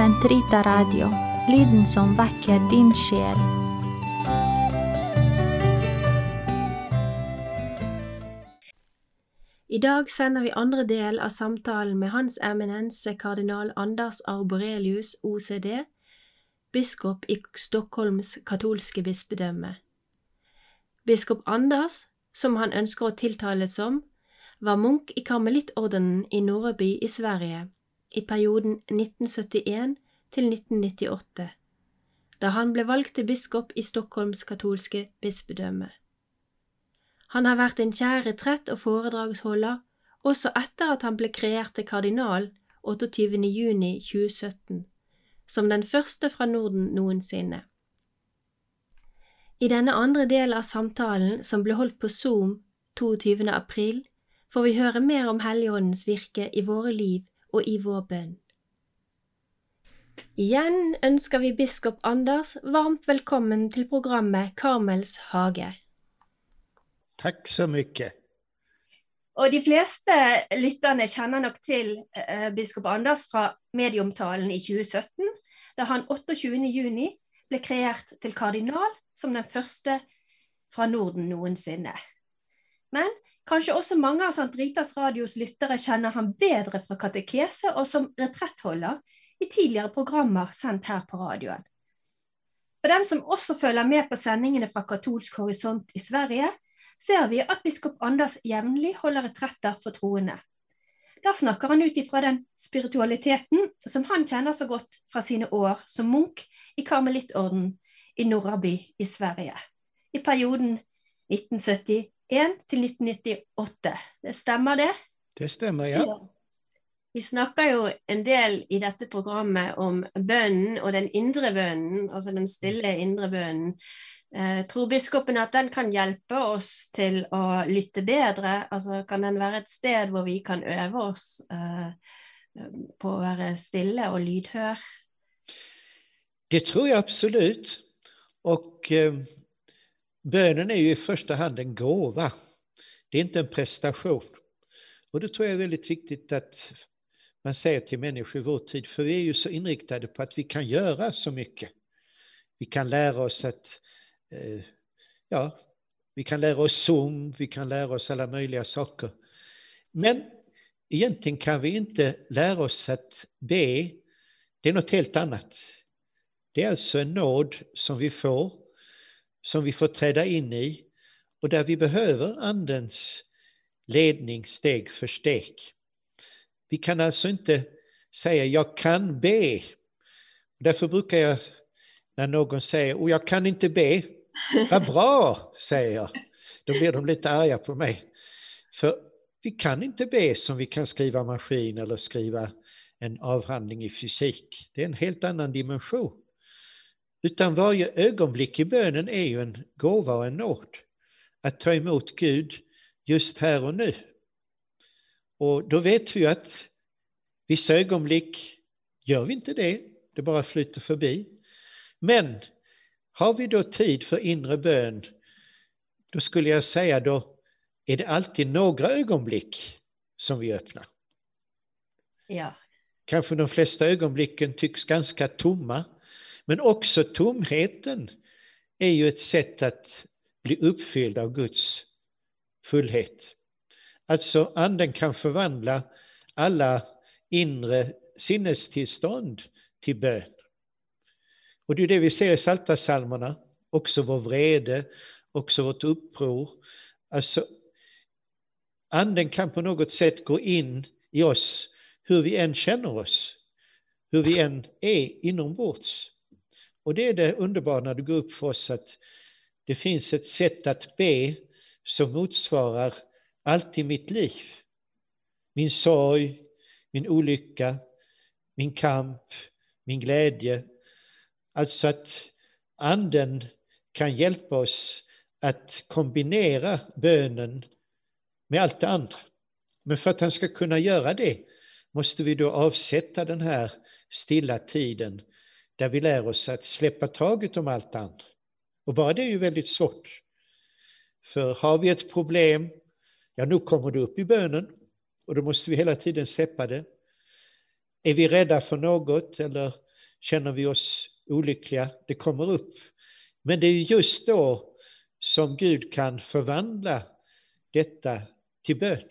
Sentrita Radio, lyden som väcker din själ. I dag vi andra del av samtalen med Hans eminense kardinal Anders Arborelius, OCD, biskop i Stockholms katolske bispedømme. Biskop Anders, som han önskar att tilltala som, var munk i karmelitordenen i Norrby i Sverige i perioden 1971 til 1998, da han ble valgt til biskop i Stockholms katolske bispedømme. Han har vært en kjær retrett og foredragsholder også etter at han ble kreert til kardinal 28. juni 2017, som den første fra Norden noensinne. I denne andre del av samtalen, som ble holdt på Zoom 22. april, får vi høre mer om Helligåndens virke i våre liv og i vår bønn. Igjen ønsker vi biskop Anders varmt velkommen til programmet Karmels hage. Tack så mycket. Og de fleste lytterne kjenner nok til eh, biskop Anders fra medieomtalen i 2017, da han 28. juni ble kreert til kardinal som den første fra Norden noensinne. Men kanskje også mange av St. Ritas Radios lyttere kjenner ham bedre fra katekese og som retrettholder i tidligere programmer sendt her på radioen. For dem som også følger med på sendingene fra Katolsk horisont i Sverige, ser vi at biskop Anders jevnlig holder retretter for troende. Der snakker han ut ifra den spiritualiteten som han kjenner så godt fra sine år som munk i karmelittorden i Norraby i Sverige. I perioden 1970 til 1998. Det stemmer, det? Det stemmer, ja. Ja. Vi snakker jo en del i dette programmet om bønnen og den indre bønnen, altså den stille indre bønnen. Eh, tror biskopen at den kan hjelpe oss til å lytte bedre? Altså Kan den være et sted hvor vi kan øve oss eh, på å være stille og lydhør? Det tror jag absolut. Och eh, bönen är ju i första hand en gåva. Det är inte en prestation. Och det tror jag är väldigt viktigt att man säger till människor i vår tid, för vi är ju så inriktade på att vi kan göra så mycket. Vi kan lära oss att, eh, ja, vi kan lära oss sång, vi kan lära oss alla möjliga saker. Men egentligen kan vi inte lära oss att be, det är något helt annat. Det är alltså en nåd som vi får, som vi får träda in i och där vi behöver Andens ledning steg för steg. Vi kan alltså inte säga jag kan be. Därför brukar jag när någon säger och jag kan inte be, vad bra, säger jag. Då blir de lite arga på mig. För vi kan inte be som vi kan skriva maskin eller skriva en avhandling i fysik. Det är en helt annan dimension. Utan varje ögonblick i bönen är ju en gåva och en nåd. Att ta emot Gud just här och nu. Och då vet vi ju att vissa ögonblick gör vi inte det, det bara flyter förbi. Men har vi då tid för inre bön, då skulle jag säga då är det alltid några ögonblick som vi öppnar. Ja. Kanske de flesta ögonblicken tycks ganska tomma, men också tomheten är ju ett sätt att bli uppfylld av Guds fullhet. Alltså anden kan förvandla alla inre sinnestillstånd till bön. Och det är det vi ser i Psaltarpsalmerna, också vår vrede, också vårt uppror. Alltså, anden kan på något sätt gå in i oss, hur vi än känner oss, hur vi än är inombords. Och det är det underbara när det går upp för oss att det finns ett sätt att be som motsvarar allt i mitt liv. Min sorg, min olycka, min kamp, min glädje. Alltså att anden kan hjälpa oss att kombinera bönen med allt det andra. Men för att han ska kunna göra det måste vi då avsätta den här stilla tiden där vi lär oss att släppa taget om allt andra. Och bara det är ju väldigt svårt. För har vi ett problem, ja nu kommer det upp i bönen och då måste vi hela tiden släppa det. Är vi rädda för något eller känner vi oss olyckliga, det kommer upp. Men det är just då som Gud kan förvandla detta till bön.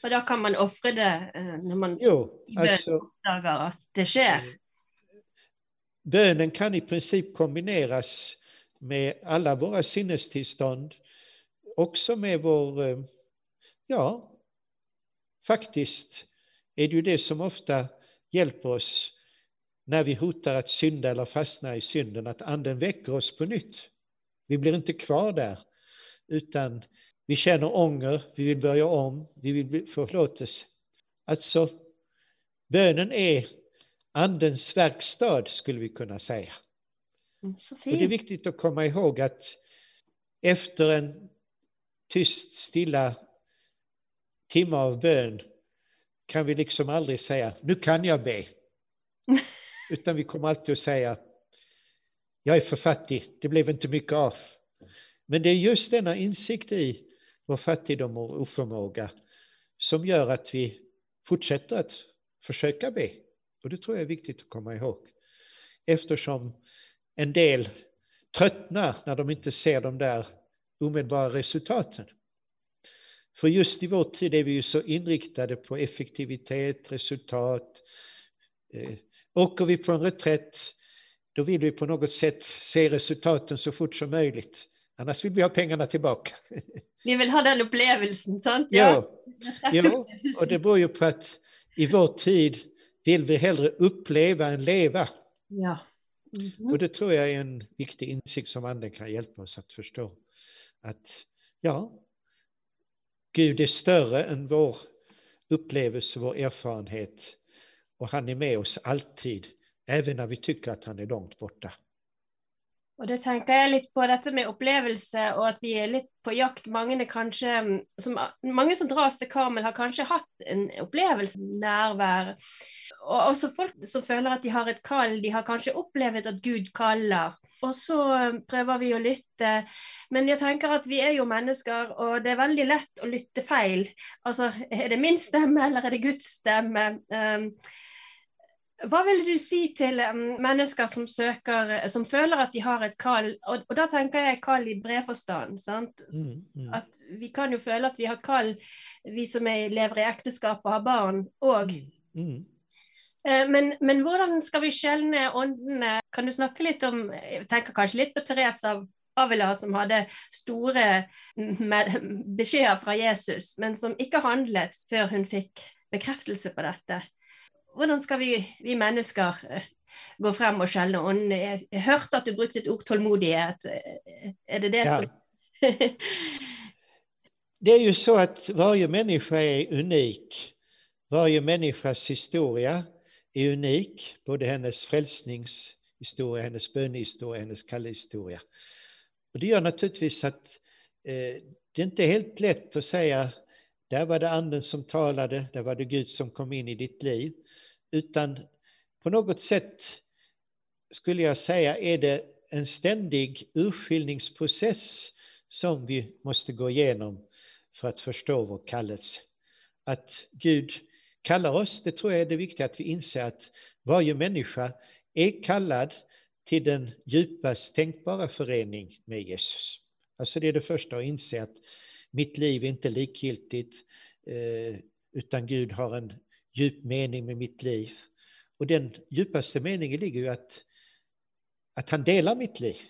For da kan man ofre det eh, når man Jo, i bønn alltså oppdager at det skjer bönen kan i princip kombineras med alla våra sinnestillstånd, också med vår, eh, ja, faktiskt är det ju det som ofta hjälper oss när vi hotar att synda eller fastna i synden, att anden väcker oss på nytt. Vi blir inte kvar där, utan vi känner ånger, vi vill börja om, vi vill bli förlåtelse. Alltså, bönen är andens verkstad, skulle vi kunna säga. Mm, Och det är viktigt att komma ihåg att efter en tyst, stilla timme av bön kan vi liksom aldrig säga, nu kan jag be. Utan vi kommer alltid att säga, jag är för fattig, det blev inte mycket av. Men det är just denna insikt i vår fattigdom och oförmåga som gör att vi fortsätter att försöka be. Och det tror jag är viktigt att komma ihåg. Eftersom en del tröttnar när de inte ser de där omedelbara resultaten. För just i vår tid är vi ju så inriktade på effektivitet, resultat. Eh, åker vi på en reträtt, då vill vi på något sätt se resultaten så fort som möjligt. Annars vill vi ha pengarna tillbaka. Vi vil ha den opplevelsen, sant? Ja, retrettopplevelsen. ja, och det beror ju på att i vår tid vill vi hellre uppleva än leva. Ja. Mhm. Och det tror jag är en viktig insikt som anden kan hjälpa oss att förstå. Att ja, Gud är större än vår upplevelse, vår erfarenhet. Och han är med oss alltid, även när vi tycker att han är långt borta. Og det tenker jeg litt på dette med opplevelse, og at vi er litt på jakt. Mange, er kanskje, som, mange som dras til Karmel, har kanskje hatt en opplevelse nærvær. Og også folk som føler at de har et kall, de har kanskje opplevd at Gud kaller. Og så eh, prøver vi å lytte. Men jeg tenker at vi er jo mennesker, og det er veldig lett å lytte feil. Altså, er det min stemme, eller er det Guds stemme? Um, hva vil du si til um, mennesker som søker, som føler at de har et kall, og, og da tenker jeg kall i bred forstand, sant? Mm, mm, At vi kan jo føle at vi har kall, vi som er, lever i ekteskap og har barn, og mm. eh, men, men hvordan skal vi skjelne åndene? Kan du snakke litt om, jeg tenker kanskje litt på Therese av Avila, som hadde store med, beskjeder fra Jesus, men som ikke handlet før hun fikk bekreftelse på dette. Hvordan skal vi, vi mennesker eh, gå frem og skjelne åndene? Jeg, hørte at du brukte et ord tålmodighet. Eh, Er det det Ja. som Det är ju så att varje människa är unik. Varje människas historia är unik, både hennes frälsningshistoria, hennes bönehistoria, hennes kallhistoria. Och det gör naturligtvis att eh, det inte är helt lätt att säga där var det anden som talade, där var det Gud som kom in i ditt liv. Utan på något sätt skulle jag säga är det en ständig urskiljningsprocess som vi måste gå igenom för att förstå vår kallelse. Att Gud kallar oss, det tror jag är det viktiga att vi inser att varje människa är kallad till den djupast tänkbara förening med Jesus. Alltså det är det första att inse att mitt liv är inte likgiltigt, eh, utan Gud har en djup mening med mitt liv. Och den djupaste meningen ligger ju att, att han delar mitt liv.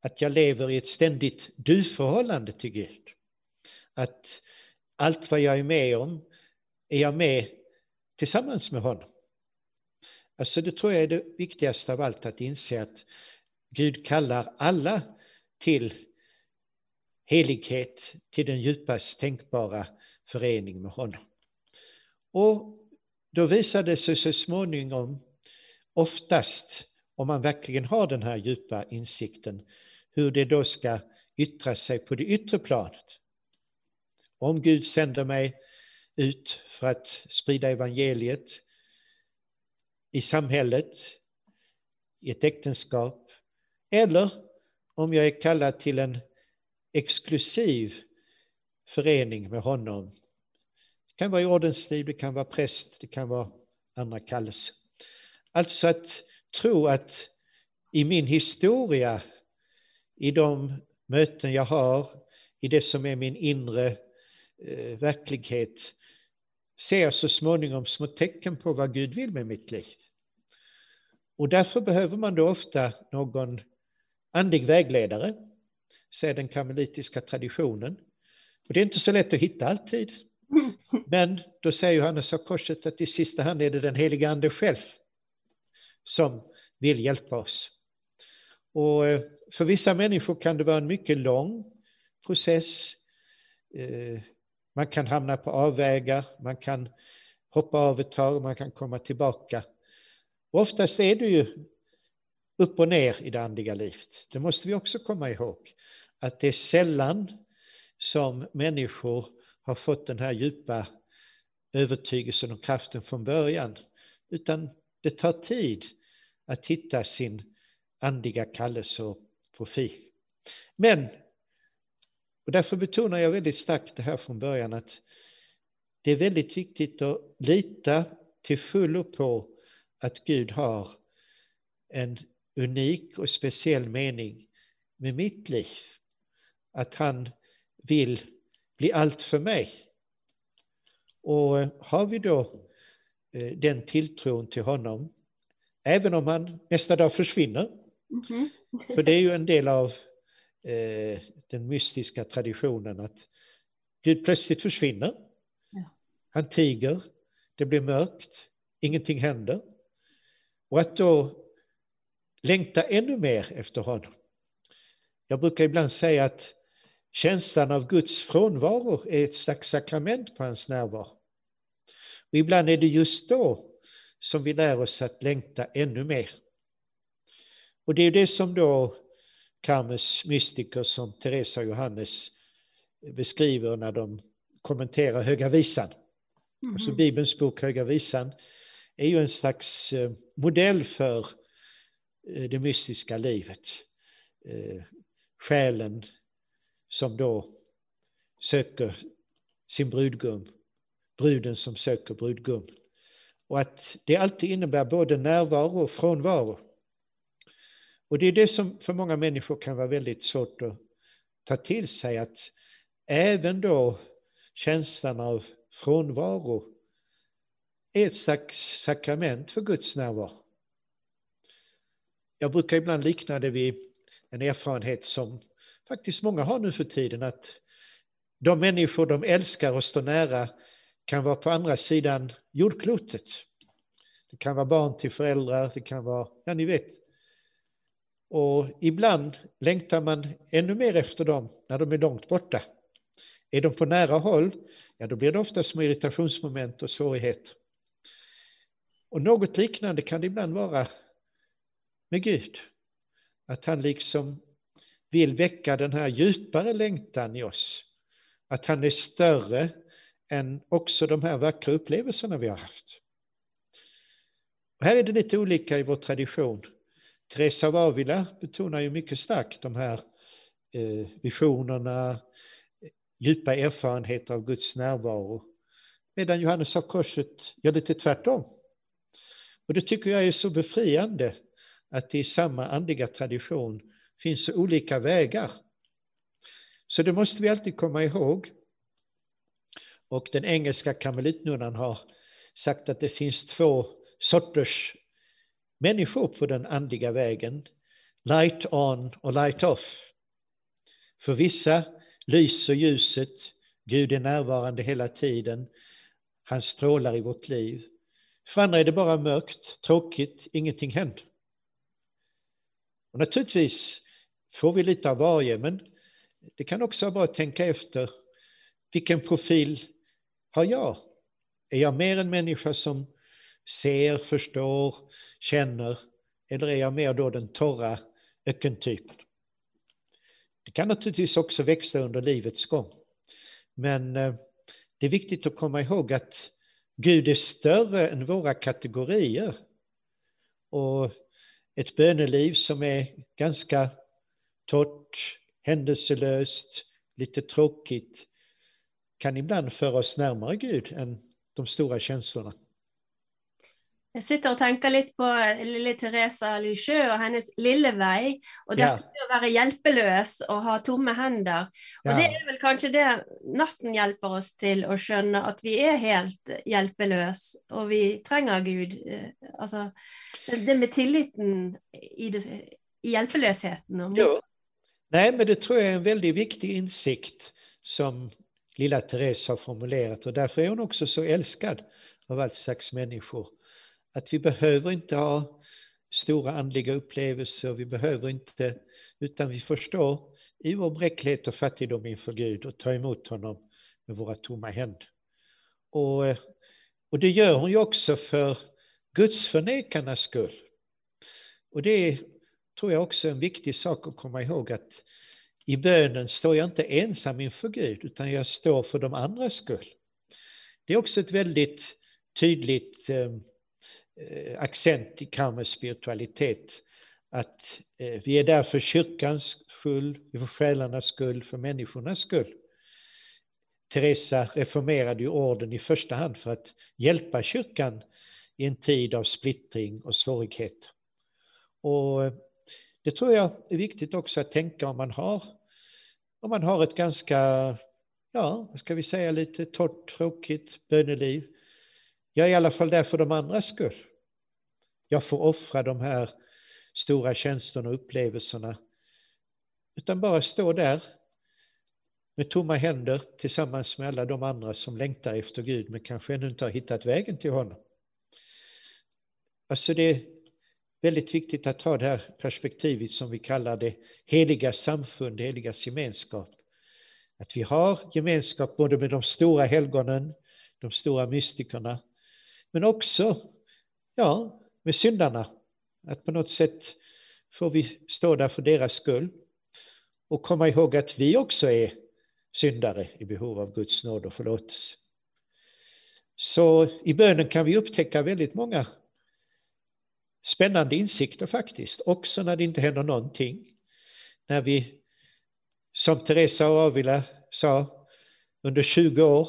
Att jag lever i ett ständigt du-förhållande till Gud. Att allt vad jag är med om är jag med tillsammans med honom. Alltså det tror jag är det viktigaste av allt att inse att Gud kallar alla till helighet, till den djupast tänkbara förening med honom. Och då visar det sig så småningom, oftast om man verkligen har den här djupa insikten, hur det då ska yttra sig på det yttre planet. Om Gud sänder mig ut för att sprida evangeliet i samhället, i ett äktenskap, eller om jag är kallad till en exklusiv förening med honom. Det kan vara i ordensliv, det kan vara präst, det kan vara andra kallelser. Alltså att tro att i min historia, i de möten jag har, i det som är min inre eh, verklighet, ser jag så småningom små tecken på vad Gud vill med mitt liv. Och därför behöver man då ofta någon andlig vägledare, säger den karmelitiska traditionen. Och det är inte så lätt att hitta alltid. Men då säger Johannes av Korset att i sista hand är det den heliga Ande själv som vill hjälpa oss. Och eh, för vissa människor kan det vara en mycket lång process. Eh, man kan hamna på avvägar, man kan hoppa av ett tag, man kan komma tillbaka. Och oftast är det ju upp och ner i det andliga livet. Det måste vi också komma ihåg. Att det är sällan som människor har fått den här djupa övertygelsen och kraften från början. Utan det tar tid att hitta sin andliga kallelse och profil. Men, och därför betonar jag väldigt starkt det här från början, att det är väldigt viktigt att lita till fullo på att Gud har en unik och speciell mening med mitt liv. Att han vill bli allt för mig. Och har vi då eh, den tilltron till honom, även om han nästa dag försvinner, mm -hmm. för det är ju en del av eh, den mystiska traditionen att Gud plötsligt försvinner. Han tiger, det blir mörkt, ingenting händer. Och att då längta ännu mer efter honom. Jag brukar ibland säga att känslan av Guds frånvaro är ett slags sakrament på hans närvaro. Och ibland är det just då som vi lär oss att längta ännu mer. Och det är det som då Karmes mystiker som Teresa och Johannes beskriver när de kommenterar Höga Visan. Mm. Alltså Bibelns bok Höga Visan är ju en slags eh, modell för eh, det mystiska livet. Eh, själen som då söker sin brudgum, bruden som söker brudgum. Och att det alltid innebär både närvaro och frånvaro. Och det är det som för många människor kan vara väldigt svårt att ta till sig, att även då känslan av frånvaro är ett slags sakrament för Guds närvaro. Jag brukar ibland likna det vid en erfarenhet som faktiskt många har nu för tiden, att de människor de älskar och står nära kan vara på andra sidan jordklotet. Det kan vara barn till föräldrar, det kan vara, ja ni vet. Och ibland längtar man ännu mer efter dem när de är långt borta. Är de på nära håll, ja då blir det ofta små irritationsmoment och svårigheter. Och något liknande kan det ibland vara med Gud. Att han liksom vill väcka den här djupare längtan i oss. Att han är större än också de här vackra upplevelserna vi har haft. Och här är det lite olika i vår tradition. Teresa av Avila betonar ju mycket starkt de här eh, visionerna, djupa erfarenheter av Guds närvaro. Medan Johannes av Korset gör lite tvärtom. Och det tycker jag är så befriande att det är samma andliga tradition finns olika vägar. Så det måste vi alltid komma ihåg. Och den engelska karmelitnunnan har sagt att det finns två sorters människor på den andliga vägen. Light on och light off. För vissa lyser ljuset, Gud är närvarande hela tiden, han strålar i vårt liv. För andra är det bara mörkt, tråkigt, ingenting händer. Och naturligtvis får vi lite av varje, men det kan också vara bra att tänka efter. Vilken profil har jag? Är jag mer en människa som ser, förstår, känner? Eller är jag mer då den torra ökentypen? Det kan naturligtvis också växla under livets gång. Men eh, det är viktigt att komma ihåg att Gud är större än våra kategorier. Och ett böneliv som är ganska torrt, händelselöst, lite tråkigt kan ibland föra oss närmare Gud än de stora känslorna. Jeg sitter og tenker litt på lille Teresa Lucheux og hennes lille vei. Og Ja. dette med å være hjelpeløs og ha tomme hender. Og Ja. det er vel kanskje det natten hjelper oss til å skjønne, at vi er helt hjelpeløse, og vi trenger Gud. Eh, Altså, det med tilliten i, det, i hjelpeløsheten. Og Ja. Nej, men det tror jag är en väldigt viktig insikt som lilla Therese har formulerat och därför är hon också så älskad av allt slags människor. Att vi behöver inte ha stora andliga upplevelser, vi behöver inte, utan vi förstår i vår bräcklighet och fattigdom inför Gud och ta emot honom med våra tomma händer. Och, och det gör hon ju också för gudsförnekarnas skull. Och det tror jag också är en viktig sak att komma ihåg att i bönen står jag inte ensam inför Gud utan jag står för de andras skull. Det är också ett väldigt tydligt eh, eh accent i karmens spiritualitet. Att eh, vi är där för kyrkans skull, för själarnas skull, för människornas skull. Teresa reformerade ju orden i första hand för att hjälpa kyrkan i en tid av splittring och svårigheter. Och det tror jag är viktigt också att tänka om man har, om man har ett ganska, ja, vad ska vi säga, lite torrt, tråkigt böneliv. Jag är i alla fall där för de andras skull. Jag får offra de här stora känslorna och upplevelserna. Utan bara stå där med tomma händer tillsammans med alla de andra som längtar efter Gud men kanske ännu inte har hittat vägen till honom. Alltså det väldigt viktigt att ha det här perspektivet som vi kallar det heliga samfund, heligas gemenskap. Att vi har gemenskap både med de stora helgonen, de stora mystikerna, men också ja, med syndarna. Att på något sätt får vi stå där för deras skull och komma ihåg att vi också är syndare i behov av Guds nåd och förlåtelse. Så i bönen kan vi upptäcka väldigt många spännande insikter faktiskt, också när det inte händer någonting. När vi, som Teresa av Avila sa, under 20 år,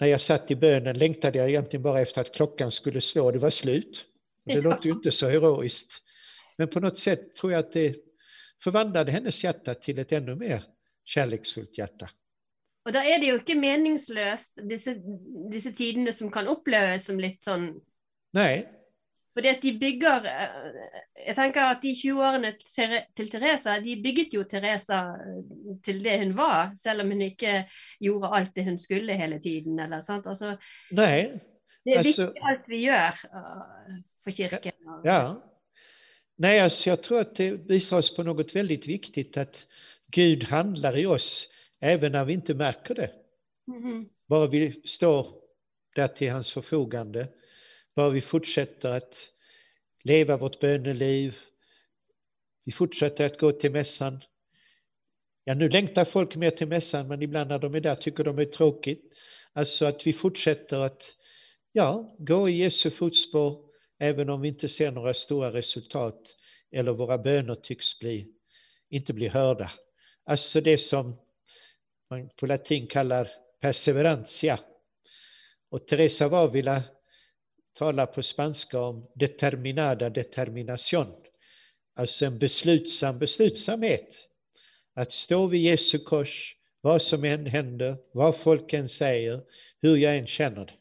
när jag satt i bönen längtade jag egentligen bara efter att klockan skulle slå, det var slut. Det Ja. låter ju inte så heroiskt. Men på något sätt tror jag att det förvandlade hennes hjärta till ett ännu mer kärleksfullt hjärta. Og da er det jo ikke meningsløst, disse, disse tidene som kan oppleves som litt sånn Nej, Fordi at de bygger eh, Jeg tenker at de 20 årene til Tere- til Teresa, de bygget jo Teresa eh, til det hun var, selv om hun ikke gjorde alt det hun skulle hele tiden. Eller, sant? Altså, nej, det er Altså- viktig alt vi gjør eh, for kirken. ja. Nej, alltså jag tror att det visar oss på något väldigt viktigt att Gud handlar i oss även när vi inte märker det. Mhm. Bara vi står där till hans förfogande, bara vi fortsätter att leva vårt böneliv, vi fortsätter att gå till mässan. Ja, nu längtar folk mer till mässan, men ibland när de är där tycker de är tråkigt. Alltså att vi fortsätter att ja, gå i Jesu fotspår, även om vi inte ser några stora resultat eller våra böner tycks bli, inte bli hörda. Alltså det som man på latin kallar perseverantia. Och Teresa av Avila talar på spanska om determinada determination. Alltså en beslutsam beslutsamhet. Att stå vid Jesu kors, vad som än händer, vad folk än säger, hur jag än känner det.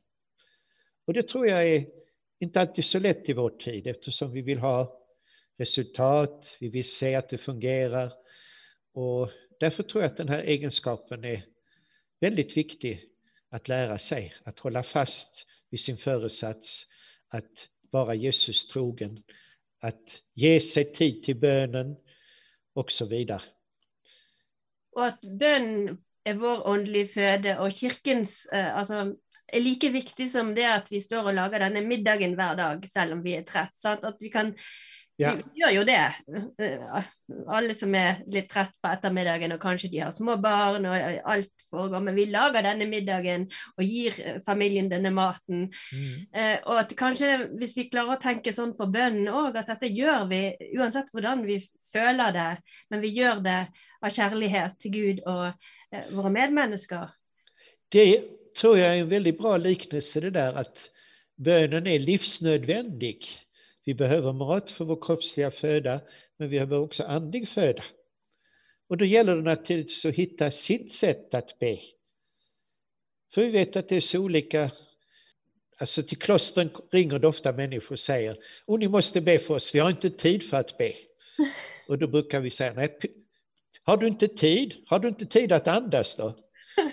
Och det tror jag är inte alltid så lätt i vår tid eftersom vi vill ha resultat, vi vill se att det fungerar. Och därför tror jag att den här egenskapen är väldigt viktig att lära sig, att hålla fast i sin föresats, att vara Jesus trogen, att ge sig tid till bönen och så vidare. Och att bön är vår åndelige föde och kyrkans eh, alltså, är lika viktig som det att vi står og lager denne middagen hver dag, selv om vi är trett. Sant? At vi kan Ja, Vi gjør jo det. Eh, Alle som er litt trett på ettermiddagen, og kanskje de har små barn, og alt foregår, men vi lager denne middagen og gir eh, familien denne maten. mm. Eh, og at kanskje hvis vi klarer å tenke sånn på bønnen òg, at dette gjør vi uansett hvordan vi føler det, men vi gjør det av kjærlighet til Gud og eh, våre medmennesker. Det tror jag är en väldigt bra liknelse det där att bönen är livsnödvändig. Vi behöver mat för vår kroppsliga föda, men vi behöver också andlig föda. Och då gäller det naturligtvis att hitta sitt sätt att be. För vi vet att det är så olika. Alltså till klostren ringer det ofta människor och säger, oh, ni måste be för oss, vi har inte tid för att be. Och då brukar vi säga, nej, har du inte tid? Har du inte tid att andas då?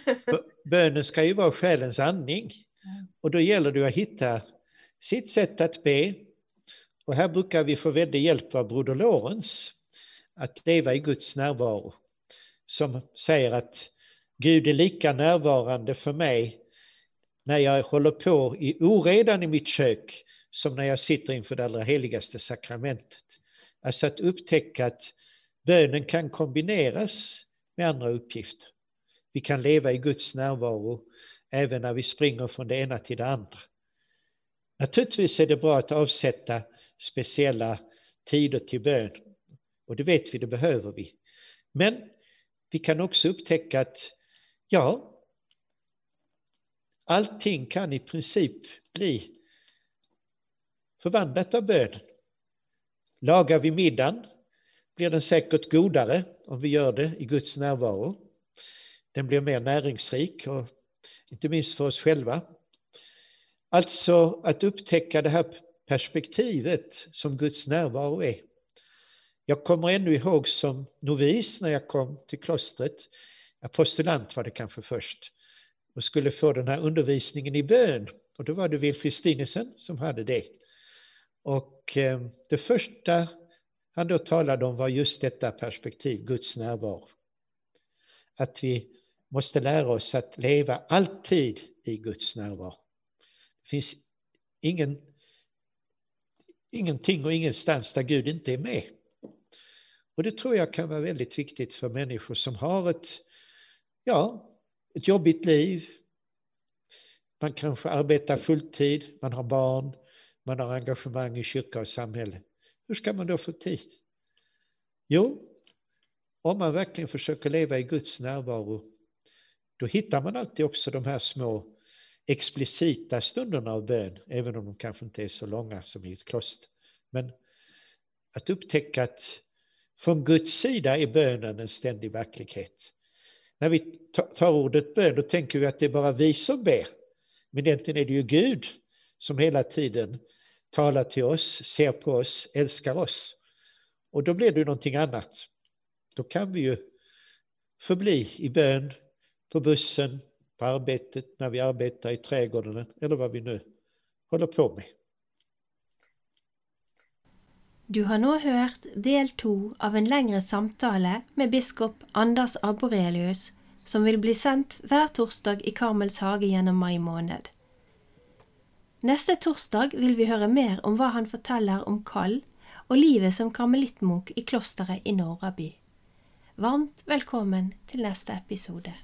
Bönen ska ju vara själens andning. Och då gäller det att hitta sitt sätt att be. Och här brukar vi få väldigt hjälp av Broder Lorenz att leva i Guds närvaro. Som säger att Gud är lika närvarande för mig när jag håller på i oredan i mitt kök som när jag sitter inför det allra heligaste sakramentet. Alltså att upptäcka att bönen kan kombineras med andra uppgifter. Vi kan leva i Guds närvaro även när vi springer från det ena till det andra. Naturligtvis är det bra att avsätta speciella tider till bön. Och det vet vi, det behöver vi. Men vi kan också upptäcka att, ja, allting kan i princip bli förvandlat av bönen. Lagar vi middagen blir den säkert godare om vi gör det i Guds närvaro. Den blir mer näringsrik, och inte minst för oss själva. Alltså att upptäcka det här perspektivet som Guds närvaro är. Jag kommer ännu ihåg som novis när jag kom till klostret, apostolant var det kanske först, och skulle få den här undervisningen i bön. Och då var det Wilfrid Stinesen som hade det. Och eh, det första han då talade om var just detta perspektiv, Guds närvaro. Att vi måste lära oss att leva alltid i Guds närvaro. Det finns ingen, ingenting och ingenstans där Gud inte är med. Och det tror jag kan vara väldigt viktigt för människor som har ett, ja, ett jobbigt liv. Man kanske arbetar fulltid, man har barn, man har engagemang i kyrka och samhälle. Hur ska man då få tid? Jo, om man verkligen försöker leva i Guds närvaro, då hittar man alltid också de här små explicita stunderna av bön, även om de kanske inte är så långa som i ett kloster. Men att upptäcka att från Guds sida är bönen en ständig verklighet. När vi tar ordet bön, då tänker vi att det är bara vi som ber. Men egentligen är det ju Gud som hela tiden talar till oss, ser på oss, älskar oss. Och då blir det ju någonting annat. Då kan vi ju förbli i bön, på bussen, på arbetet, när vi arbetar i trädgården eller vad vi nu håller på med. Du har nå hørt del to av en lengre samtale med biskop Anders Arborelius, som vil bli sendt hver torsdag i Karmels hage gjennom mai måned. Neste torsdag vil vi høre mer om hva han forteller om kall og livet som karmelittmunk i klosteret i Norraby. Varmt velkommen til neste episode.